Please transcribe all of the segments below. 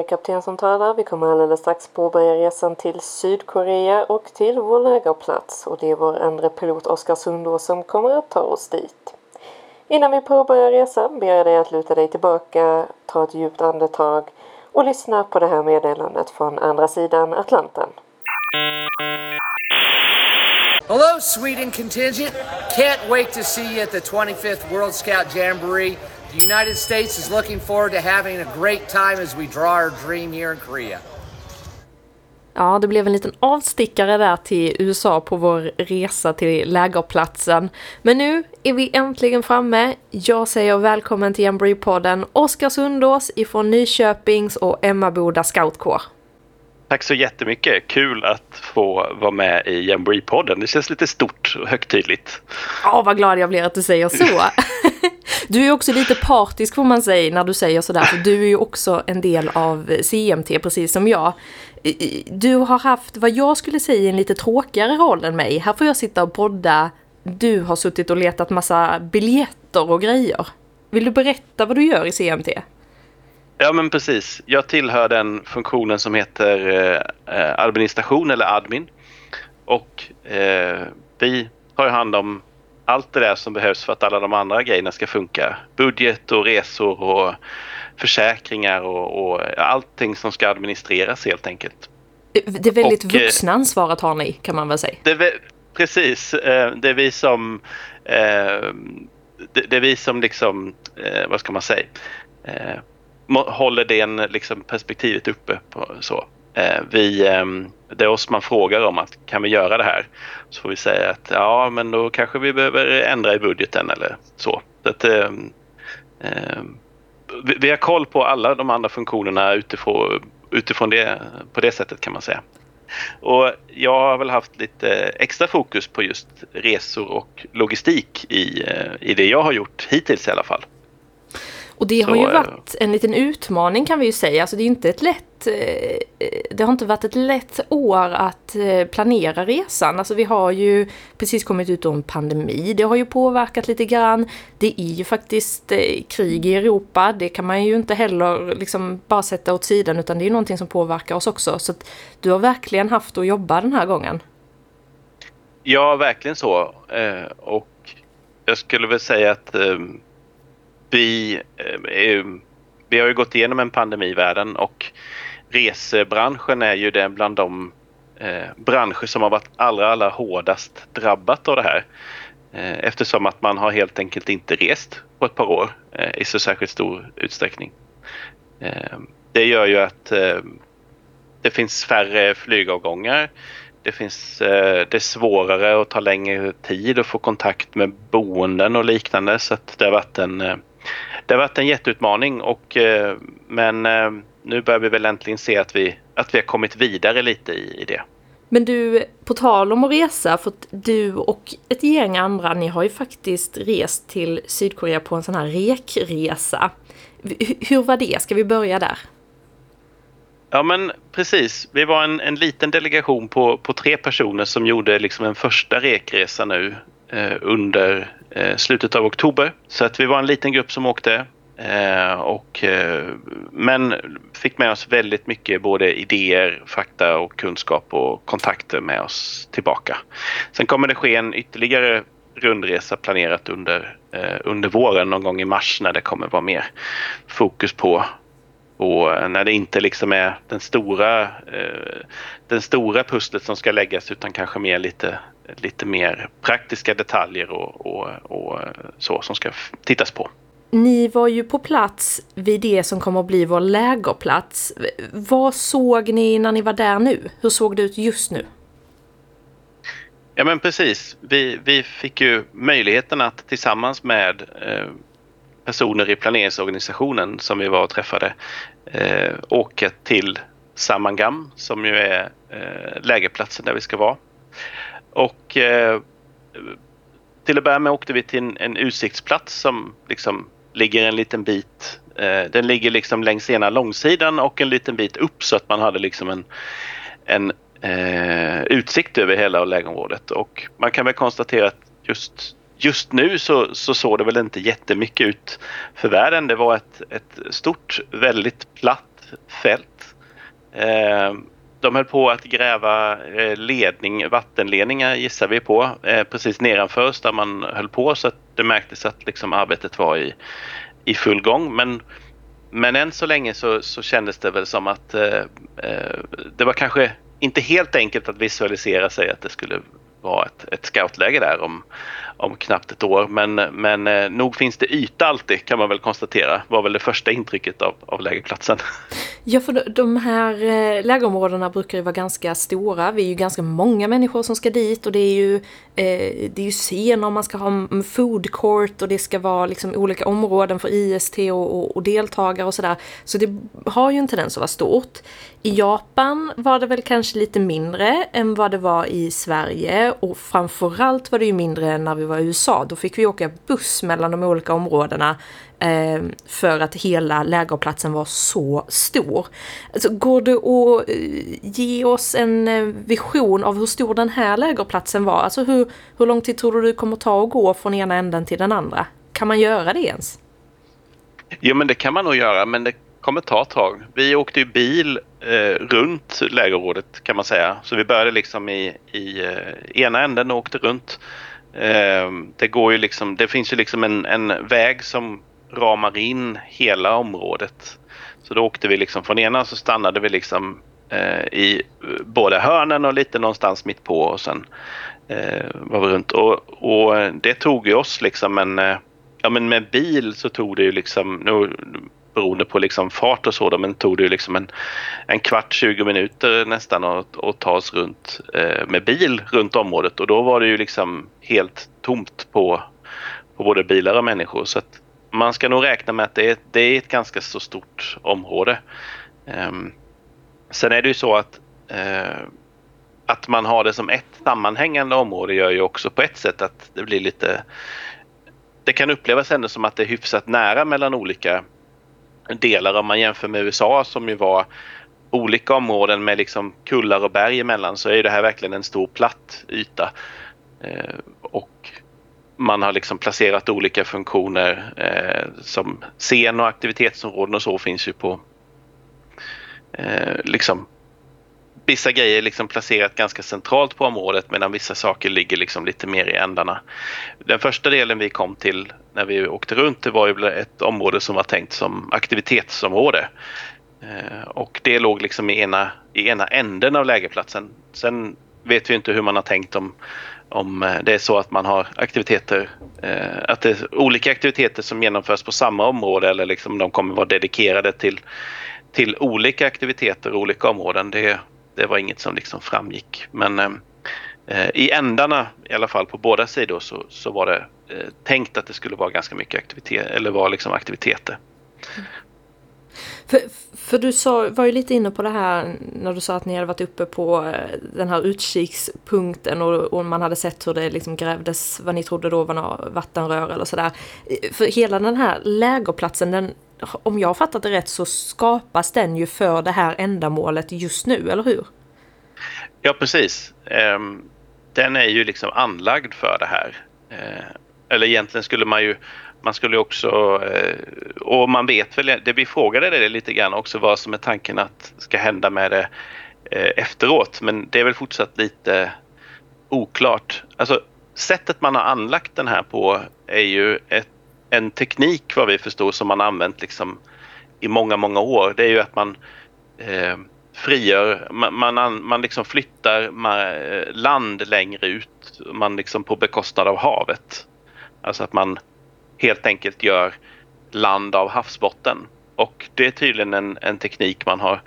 är kapten som talar. Vi kommer alldeles strax påbörja resan till Sydkorea och till vår lägerplats. Och det är vår andra pilot Oskar Sundå som kommer att ta oss dit. Innan vi påbörjar resan ber jag dig att luta dig tillbaka, ta ett djupt andetag och lyssna på det här meddelandet från andra sidan Atlanten. Hello, Sweden contingent. Can't wait to see you at the 25th World Scout Jamboree. The United States is looking forward to having a great time as we draw our dream here in Korea. Ja, det blev en liten avstickare där till USA på vår resa till lägerplatsen. Men nu är vi äntligen framme. Jag säger välkommen till Jamboree-podden Oskar Sundås ifrån Nyköpings och Emmaboda Scoutkår. Tack så jättemycket. Kul att få vara med i Jamboree-podden. Det känns lite stort och högtidligt. Ja, vad glad jag blir att du säger så. Du är också lite partisk får man säga när du säger sådär, för du är ju också en del av CMT precis som jag. Du har haft vad jag skulle säga en lite tråkigare roll än mig. Här får jag sitta och podda. Du har suttit och letat massa biljetter och grejer. Vill du berätta vad du gör i CMT? Ja men precis. Jag tillhör den funktionen som heter eh, eh administration eller admin. Och eh, vi har hand om allt det där som behövs för att alla de andra grejerna ska funka. Budget och resor och försäkringar och, och allting som ska administreras helt enkelt. Det är väldigt och, eh, vuxna ansvaret har ni kan man väl säga? Det precis, eh, det är vi som eh, det är vi som liksom, vad ska man säga, håller den liksom perspektivet uppe. På, så. Eh, vi, ehm, det är oss man frågar om att kan vi göra det här? Så får vi säga att ja, men då kanske vi behöver ändra i budgeten eller så. så att, ehm, ehm, vi har koll på alla de andra funktionerna utifrån, utifrån det, på det sättet kan man säga. Och jag har väl haft lite extra fokus på just resor och logistik i, eh, i det jag har gjort hittills i alla fall. Och det har ju eh, varit en liten utmaning kan vi ju säga. Alltså det är inte ett lätt... Eh, det har inte varit ett lätt år att eh, planera resan. Alltså vi har ju precis kommit ut om pandemi. Det har ju påverkat lite grann. Det är ju faktiskt krig i Europa. Det kan man ju inte heller liksom bara sätta åt sidan utan det är någonting som påverkar oss också. Så du har verkligen haft att jobba den här gången. Ja, verkligen så. Och jag skulle väl säga att vi, eh, eh, vi har ju gått igenom en pandemi i världen och resebranschen är ju den bland de eh, branscher som har varit allra, allra hårdast drabbat av det här. Eftersom att man har helt enkelt inte rest på ett par år i så särskilt stor utsträckning. Det gör ju att det finns färre flygavgångar. Det, finns, det är svårare och tar längre tid att få kontakt med boenden och liknande så att det har varit en det har varit en jätteutmaning och eh, men eh, nu börjar vi väl äntligen se att vi, att vi har kommit vidare lite i, i det. Men du, på tal om att resa, för att du och ett gäng andra, ni har ju faktiskt rest till Sydkorea på en sån här rekresa. Hur var det? Ska vi börja där? Ja men precis. Vi var en, en liten delegation på, på tre personer som gjorde liksom en första rekresa nu Eh, under eh, slutet av oktober. Så att vi var en liten grupp som åkte. Eh, och, men fick med oss väldigt mycket både idéer, fakta och kunskap och kontakter med oss tillbaka. Sen kommer det ske en ytterligare rundresa planerat under, under våren någon gång i mars när det kommer vara mer fokus på och när det inte liksom är den stora, eh, den stora pusslet som ska läggas utan kanske mer lite lite mer praktiska detaljer och, och, och så som ska tittas på. Ni var ju på plats vid det som kommer att bli vår lägerplats. Vad såg ni när ni var där nu? Hur såg det ut just nu? Ja men precis. Vi, vi fick ju möjligheten att tillsammans med eh, personer i planeringsorganisationen som vi var och träffade eh, åka till Samangam som ju är eh, lägerplatsen där vi ska vara. Och eh, till att börja med åkte vi till en, en utsiktsplats som liksom ligger en liten bit. Eh, den ligger liksom längs ena långsidan och en liten bit upp så att man hade liksom en, en eh, utsikt över hela lägerområdet. Och man kan väl konstatera att just, just nu så, så såg det väl inte jättemycket ut för världen. Det var ett, ett stort, väldigt platt fält. Eh, de höll på att gräva eh, ledning, vattenledningar gissar vi på, eh, precis nedanför där man höll på så att det märktes att liksom arbetet var i, i full gång. Men, men än så länge så, så kändes det väl som att eh, eh det var kanske inte helt enkelt att visualisera sig att det skulle vara ett, ett scoutläge där om, om knappt ett år. Men, men eh, nog finns det yta alltid kan man väl konstatera. var väl det första intrycket av, av lägerplatsen. Ja, för de här eh, lägerområdena brukar ju vara ganska stora. Vi är ju ganska många människor som ska dit och det är ju, eh, det är ju scener, man ska ha food court och det ska vara liksom olika områden för IST och, och, och deltagare och sådär. Så det har ju en tendens att vara stort. I Japan var det väl kanske lite mindre än vad det var i Sverige och framförallt var det ju mindre än när vi var i USA. Då fick vi åka buss mellan de olika områdena eh, för att hela lägerplatsen var så stor. Alltså, går det att eh, ge oss en eh, vision av hur stor den här lägerplatsen var? Alltså hur, hur lång tid tror du det kommer ta att gå från ena änden till den andra? Kan man göra det ens? Jo men det kan man nog göra men det kommer ta ett tag. Vi åkte ju bil eh, runt lägerområdet kan man säga. Så vi började liksom i, i eh, ena änden och åkte runt. Eh, det går ju liksom, det finns ju liksom en, en väg som ramar in hela området. Så då åkte vi liksom från ena så stannade vi liksom eh, i båda hörnen och lite någonstans mitt på och sen eh, var vi runt. Och, och det tog ju oss liksom en, eh, ja men med bil så tog det ju liksom, nu beroende på liksom fart och så, men tog det ju liksom en, en kvart, 20 minuter nästan att, att ta oss runt eh, med bil runt området och då var det ju liksom helt tomt på, på både bilar och människor. Så att man ska nog räkna med att det är, det är ett ganska så stort område. Eh, sen är det ju så att eh, att man har det som ett sammanhängande område gör ju också på ett sätt att det blir lite det kan upplevas ändå som att det är hyfsat nära mellan olika delar om man jämför med USA som ju var olika områden med liksom kullar och berg emellan så är det här verkligen en stor platt yta. Eh, och man har liksom placerat olika funktioner eh, som scen och aktivitetsområden och så finns ju på eh, liksom vissa grejer liksom placerat ganska centralt på området medan vissa saker ligger liksom lite mer i ändarna. Den första delen vi kom till när vi åkte runt det var ju ett område som var tänkt som aktivitetsområde. Eh, och det låg liksom i ena, i ena änden av lägerplatsen. Sen vet vi inte hur man har tänkt om, om eh, det är så att man har aktiviteter, eh, att det är olika aktiviteter som genomförs på samma område eller liksom de kommer vara dedikerade till, till olika aktiviteter och olika områden. Det, det var inget som liksom framgick. Men eh, eh, i ändarna, i alla fall på båda sidor, så, så var det eh, tänkt att det skulle vara ganska mycket aktivitet, eller var liksom aktiviteter. För, för du sa, var ju lite inne på det här när du sa att ni hade varit uppe på eh, den här utkikspunkten och, och man hade sett hur det liksom grävdes vad ni trodde då var några vattenrör eller sådär. För hela den här lägerplatsen, den om jag har fattat det rätt så skapas den ju för det här ändamålet just nu, eller hur? Ja, precis. Ehm, den är ju liksom anlagd för det här. Eh, eller egentligen skulle man ju man skulle också, eh, och man vet väl, det vi frågade det lite grann också vad som är tanken att ska hända med det eh, efteråt men det är väl fortsatt lite oklart. Alltså sättet man har anlagt den här på är ju ett en teknik vad vi förstår som man använt liksom i många, många år. Det är ju att man eh, frigör, man, man, man liksom flyttar eh, land längre ut, man liksom på bekostnad av havet. Alltså att man helt enkelt gör land av havsbotten. Och det är tydligen en, en teknik man har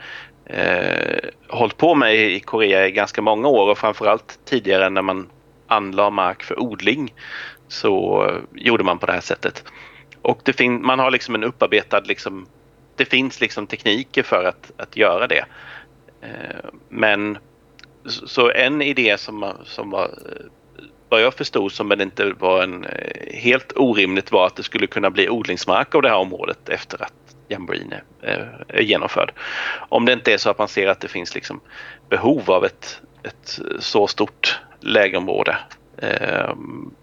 eh, hållit på med i Korea i ganska många år och framförallt tidigare när man anlade mark för odling så gjorde man på det här sättet. Och det fin- man har liksom en upparbetad, liksom, det finns liksom tekniker för att, att göra det. Eh, men så en idé som, som var, eh, vad jag förstod som inte var en eh, helt orimligt var att det skulle kunna bli odlingsmark av det här området efter att jamboreen är, är genomförd. Om det inte är så att man ser att det finns liksom behov av ett, ett så stort lägerområde. Ehm,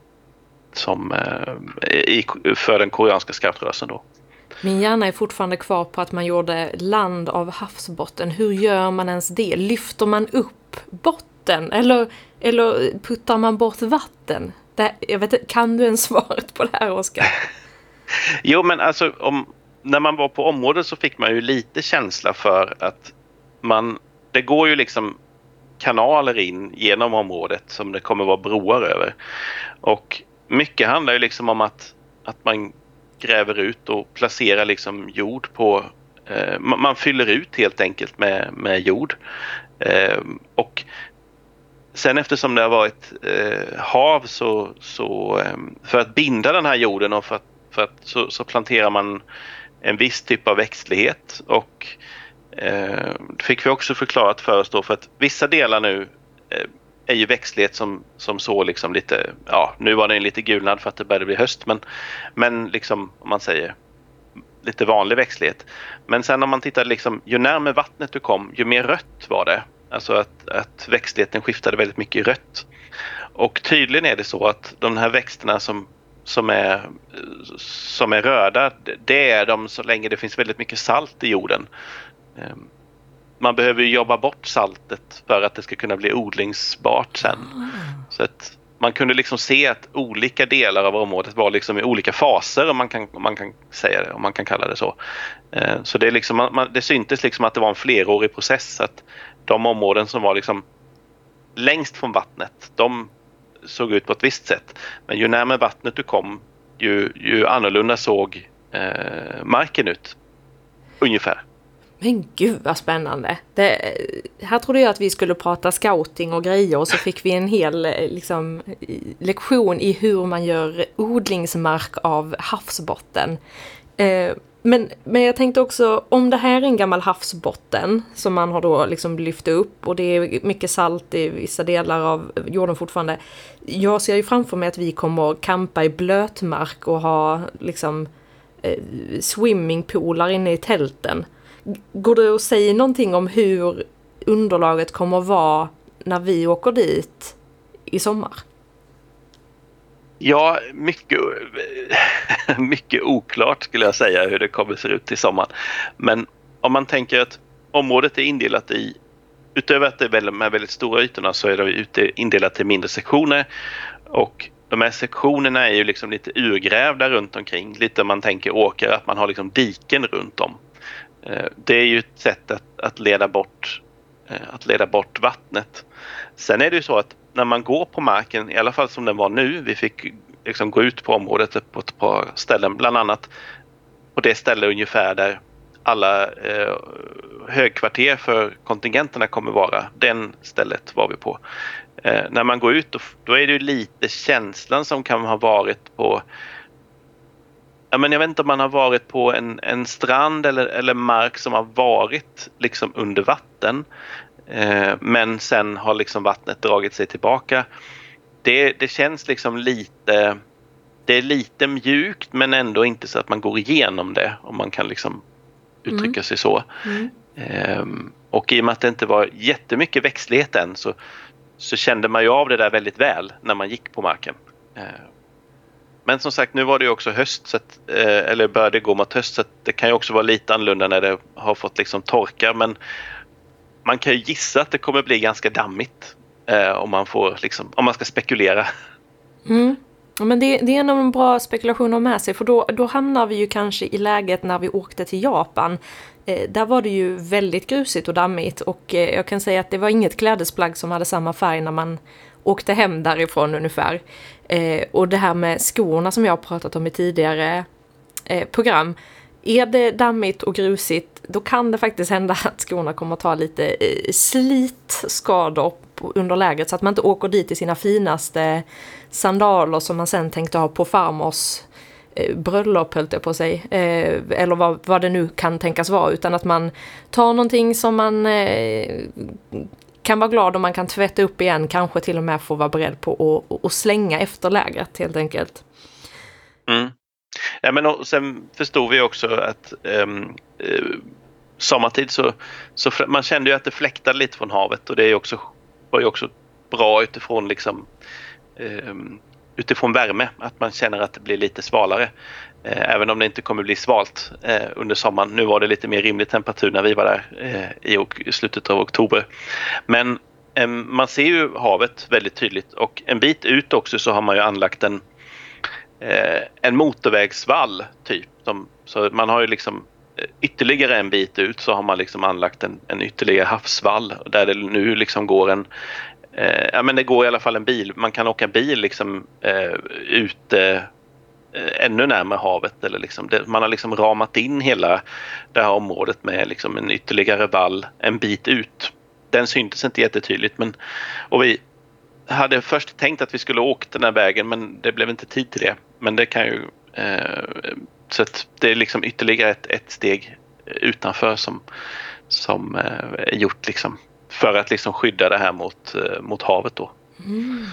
som, eh, i, för den koreanska scoutrörelsen då. Min hjärna är fortfarande kvar på att man gjorde land av havsbotten. Hur gör man ens det? Lyfter man upp botten? Eller, eller puttar man bort vatten? Det, jag vet, kan du ens svaret på det här, Oskar? jo, men alltså om, när man var på området så fick man ju lite känsla för att man, det går ju liksom kanaler in genom området som det kommer vara broar över. Och mycket handlar ju liksom om att, att man gräver ut och placerar liksom jord på... Eh, man fyller ut helt enkelt med, med jord. Eh, och sen eftersom det har varit eh, hav så, så eh, för att binda den här jorden och för att, för att så, så planterar man en viss typ av växtlighet och eh, det fick vi också förklarat för oss då för att vissa delar nu eh, är ju växtlighet som, som så liksom lite, ja nu var den lite gulnad för att det började bli höst men, men liksom om man säger lite vanlig växtlighet. Men sen om man tittar liksom, ju närmare vattnet du kom ju mer rött var det. Alltså att, att växtligheten skiftade väldigt mycket i rött. Och tydligen är det så att de här växterna som, som, är, som är röda, det är de så länge det finns väldigt mycket salt i jorden. Ehm, man behöver jobba bort saltet för att det ska kunna bli odlingsbart sen. Mm. Så att man kunde liksom se att olika delar av området var liksom i olika faser om man kan, om man kan säga det, om man kan kalla det så. Ehm, så det, liksom, man, det syntes liksom att det var en flerårig process. Att de områden som var liksom längst från vattnet, de såg ut på ett visst sätt. Men ju närmare vattnet du kom, ju, ju annorlunda såg eh, marken ut. Ungefär. Men gud vad spännande! Det, här trodde jag att vi skulle prata scouting och grejer och så fick vi en hel eh, liksom, lektion i hur man gör odlingsmark av havsbotten. Eh, men, men jag tänkte också, om det här är en gammal havsbotten som man har då liksom lyft upp och det är mycket salt i vissa delar av jorden fortfarande. Jag ser ju framför mig att vi kommer campa i blötmark och ha liksom eh, swimmingpoolar inne i tälten. Går det att säga någonting om hur underlaget kommer att vara när vi åker dit i sommar? Ja, mycket, mycket oklart skulle jag säga hur det kommer att se ut till sommaren. Men om man tänker att området är indelat i Utöver att det är de här väldigt stora ytorna så är det indelat i mindre sektioner och de här sektionerna är ju liksom lite urgrävda runt omkring. Lite man tänker åker, att man har liksom diken runt om. Eh, det är ju ett sätt att, att, leda bort, eh, att leda bort vattnet. Sen är det ju så att när man går på marken, i alla fall som den var nu, vi fick liksom gå ut på området på ett par ställen, bland annat på det ställe ungefär där alla eh, högkvarter för kontingenterna kommer vara. Den stället var vi på. Eh, när man går ut då, då är det lite känslan som kan ha varit på Ja, men jag vet inte om man har varit på en, en strand eller, eller mark som har varit liksom under vatten. Eh, men sen har liksom vattnet dragit sig tillbaka. Det, det känns liksom lite det är lite mjukt men ändå inte så att man går igenom det om man kan liksom uttrycka mm. sig så. Mm. Ehm, och i och med att det inte var jättemycket växtlighet än så, så kände man ju av det där väldigt väl när man gick på marken. Ehm, men som sagt, nu var det ju också höst, så att, eh, eller började gå mot höst, så det kan ju också vara lite annorlunda när det har fått liksom torka. Men man kan ju gissa att det kommer bli ganska dammigt eh, om, man får, liksom, om man ska spekulera. Mm. Men det, det är en bra spekulation att med sig för då, då hamnar vi ju kanske i läget när vi åkte till Japan. Eh, där var det ju väldigt grusigt och dammigt och eh, jag kan säga att det var inget klädesplagg som hade samma färg när man åkte hem därifrån ungefär. Eh, och det här med skorna som jag har pratat om i tidigare eh, program. Är det dammigt och grusigt då kan det faktiskt hända att skorna kommer att ta lite eh, slitskador under lägret så att man inte åker dit i sina finaste sandaler som man sen tänkte ha på farmors eh, bröllop höll jag på sig, eh, eller vad, vad det nu kan tänkas vara, utan att man tar någonting som man eh, kan vara glad om man kan tvätta upp igen, kanske till och med få vara beredd på att, att slänga efter lägret helt enkelt. Mm. Ja, men och sen förstod vi också att um, uh, sommartid så, så man kände ju att det fläktade lite från havet och det är också, var ju också bra utifrån liksom um, utifrån värme, att man känner att det blir lite svalare. Eh, även om det inte kommer bli svalt eh, under sommaren. Nu var det lite mer rimlig temperatur när vi var där eh, i slutet av oktober. Men man ser ju havet väldigt tydligt och en bit ut också så har man ju anlagt en, eh, en motorvägsvall typ. så man har ju liksom eh, ytterligare en bit ut så har man liksom anlagt en, en ytterligare havsvall där det nu liksom går en Eh, ja men det går i alla fall en bil, man kan åka bil liksom eh, ute Eh, ännu närmare havet. Eller liksom det, man har liksom ramat in hela det här området med liksom en ytterligare vall en bit ut. Den syntes inte jättetydligt men och vi hade först tänkt att vi skulle åka den här vägen men det blev inte tid till det. Men det kan ju eh, så att det är liksom ytterligare ett, ett steg utanför som, som eh, är gjort liksom för att liksom skydda det här mot, eh, mot havet då. Mm.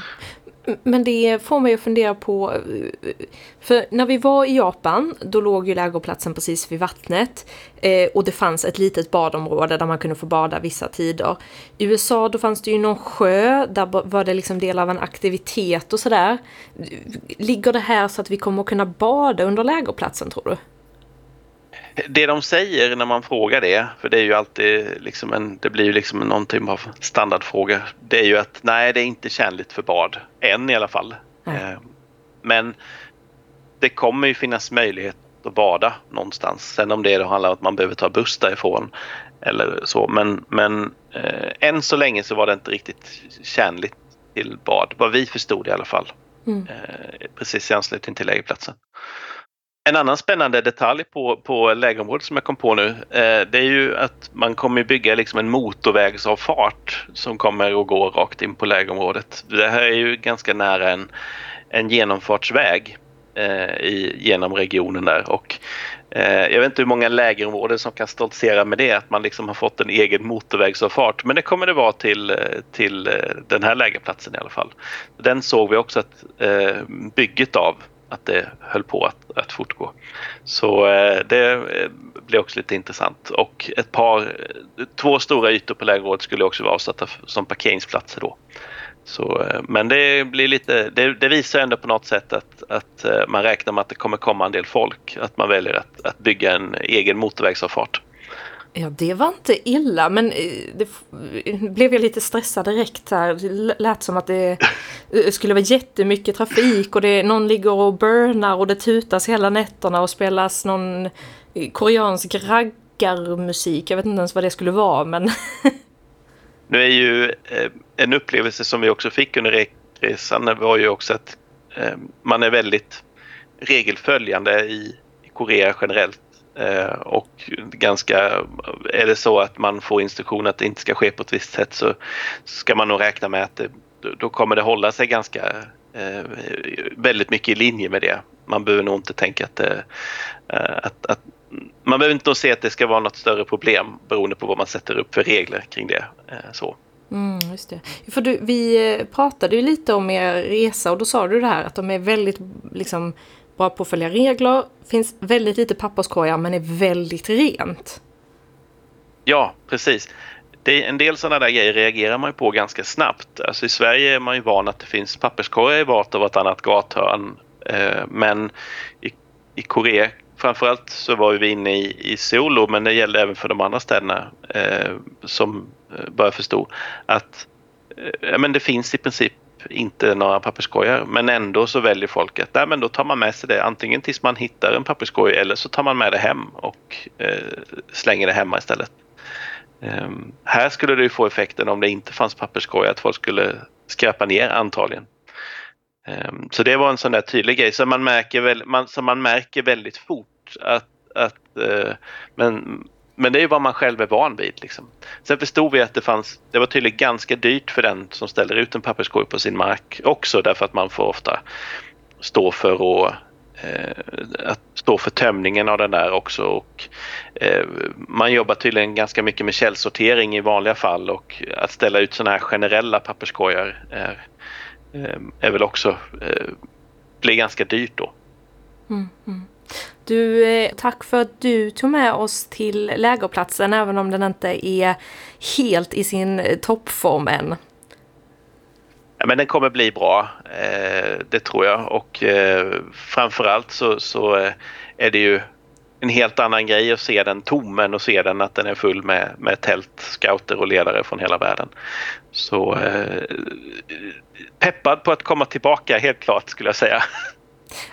Men det får mig att fundera på, eh, för när vi var i Japan, då låg ju lägerplatsen precis vid vattnet eh, och det fanns ett litet badområde där man kunde få bada vissa tider. I USA då fanns det ju någon sjö, där var det liksom del av en aktivitet och sådär. Ligger det här så att vi kommer att kunna bada under lägerplatsen tror du? Det de säger när man frågar det, för det är ju alltid liksom en, det blir ju liksom någon typ av standardfråga. Det är ju att nej, det är inte tjänligt för bad. Än i alla fall. Mm. Men det kommer ju finnas möjlighet att bada någonstans. Sen om det då handlar om att man behöver ta buss därifrån eller så. Men, men eh, än så länge så var det inte riktigt tjänligt till bad. Vad vi förstod i alla fall. Mm. Eh, precis i anslutning till lägerplatsen. En annan spännande detalj på, på lägerområdet som jag kom på nu, eh, det är ju att man kommer bygga liksom en motorvägsavfart som kommer att gå rakt in på lägerområdet. Det här är ju ganska nära en, en genomfartsväg eh, i, genom regionen där och eh, jag vet inte hur många lägerområden som kan stoltsera med det, att man liksom har fått en egen motorvägsavfart. Men det kommer det vara till, eh, till eh, den här lägerplatsen i alla fall. Den såg vi också att eh, bygget av att det höll på att, att fortgå. Så eh, det eh, blir också lite intressant och ett par, eh, två stora ytor på lägerområdet skulle också vara avsatta som parkeringsplatser då. Så, eh, men det blir lite, det, det, visar ändå på något sätt att, att eh, man räknar med att det kommer komma en del folk, att man väljer att, att bygga en egen motorvägsavfart. Ja, det var inte illa, men eh, det eh, blev jag lite stressad direkt här. Det lät som att det eh, skulle vara jättemycket trafik och det, någon ligger och burnar och det tutas hela nätterna och spelas någon koreansk raggarmusik. Jag vet inte ens vad det skulle vara, men... nu är ju en upplevelse som vi också fick under resan var ju också att man är väldigt regelföljande i Korea generellt Eh, och ganska, är det så att man får instruktion att det inte ska ske på ett visst sätt så ska man nog räkna med att det, då kommer det hålla sig ganska eh, väldigt mycket i linje med det. Man behöver nog inte tänka att, det, att, att man behöver inte se att det ska vara något större problem beroende på vad man sätter upp för regler kring det. Så. Mm, just det. För du, vi pratade ju lite om er resa och då sa du det här att de är väldigt liksom bra på att följa regler, finns väldigt lite papperskorgar men är väldigt rent. Ja, precis. Det är en del sådana där grejer reagerar man ju på ganska snabbt. Alltså I Sverige är man ju van att det finns papperskorgar i vart och vartannat gathörn. Eh, men i, i Korea framförallt så var vi inne i, i Seoul men det gällde även för de andra städerna eh, som eh, börjar förstå att men det finns i princip inte några papperskorgar men ändå så väljer folk att nej, men då tar man med sig det antingen tills man hittar en papperskorg eller så tar man med det hem och eh, slänger det hemma istället. Eh, här skulle det ju få effekten om det inte fanns papperskorgar att folk skulle skräpa ner antagligen. Eh, så det var en sån där tydlig grej som man märker, väl, man, som man märker väldigt fort att, att eh, men men det är ju vad man själv är van vid. Liksom. Sen förstod vi att det fanns, det var tydligen ganska dyrt för den som ställer ut en papperskorg på sin mark också därför att man får ofta stå för att, eh, att stå för tömningen av den där också. Och, eh, man jobbar tydligen ganska mycket med källsortering i vanliga fall och att ställa ut sådana här generella papperskorgar är, eh, är väl också eh, blir ganska dyrt då. Mm, mm. Du, eh, tack för att du tog med oss till lägerplatsen även om den inte är helt i sin eh, toppform än. men den kommer bli bra, eh, det tror jag. Och framförallt så, så är det ju en helt annan grej att se den tom än att se den att den är full med, med tält, scouter och ledare från hela världen. Så eh, peppad på att komma tillbaka helt klart skulle jag säga.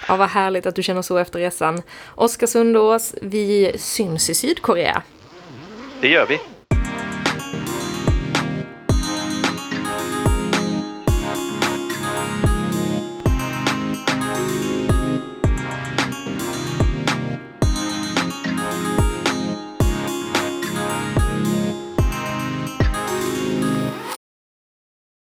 Ja, vad härligt att du känner så efter resan. Oskar Sundås, vi syns i Sydkorea. Det gör vi.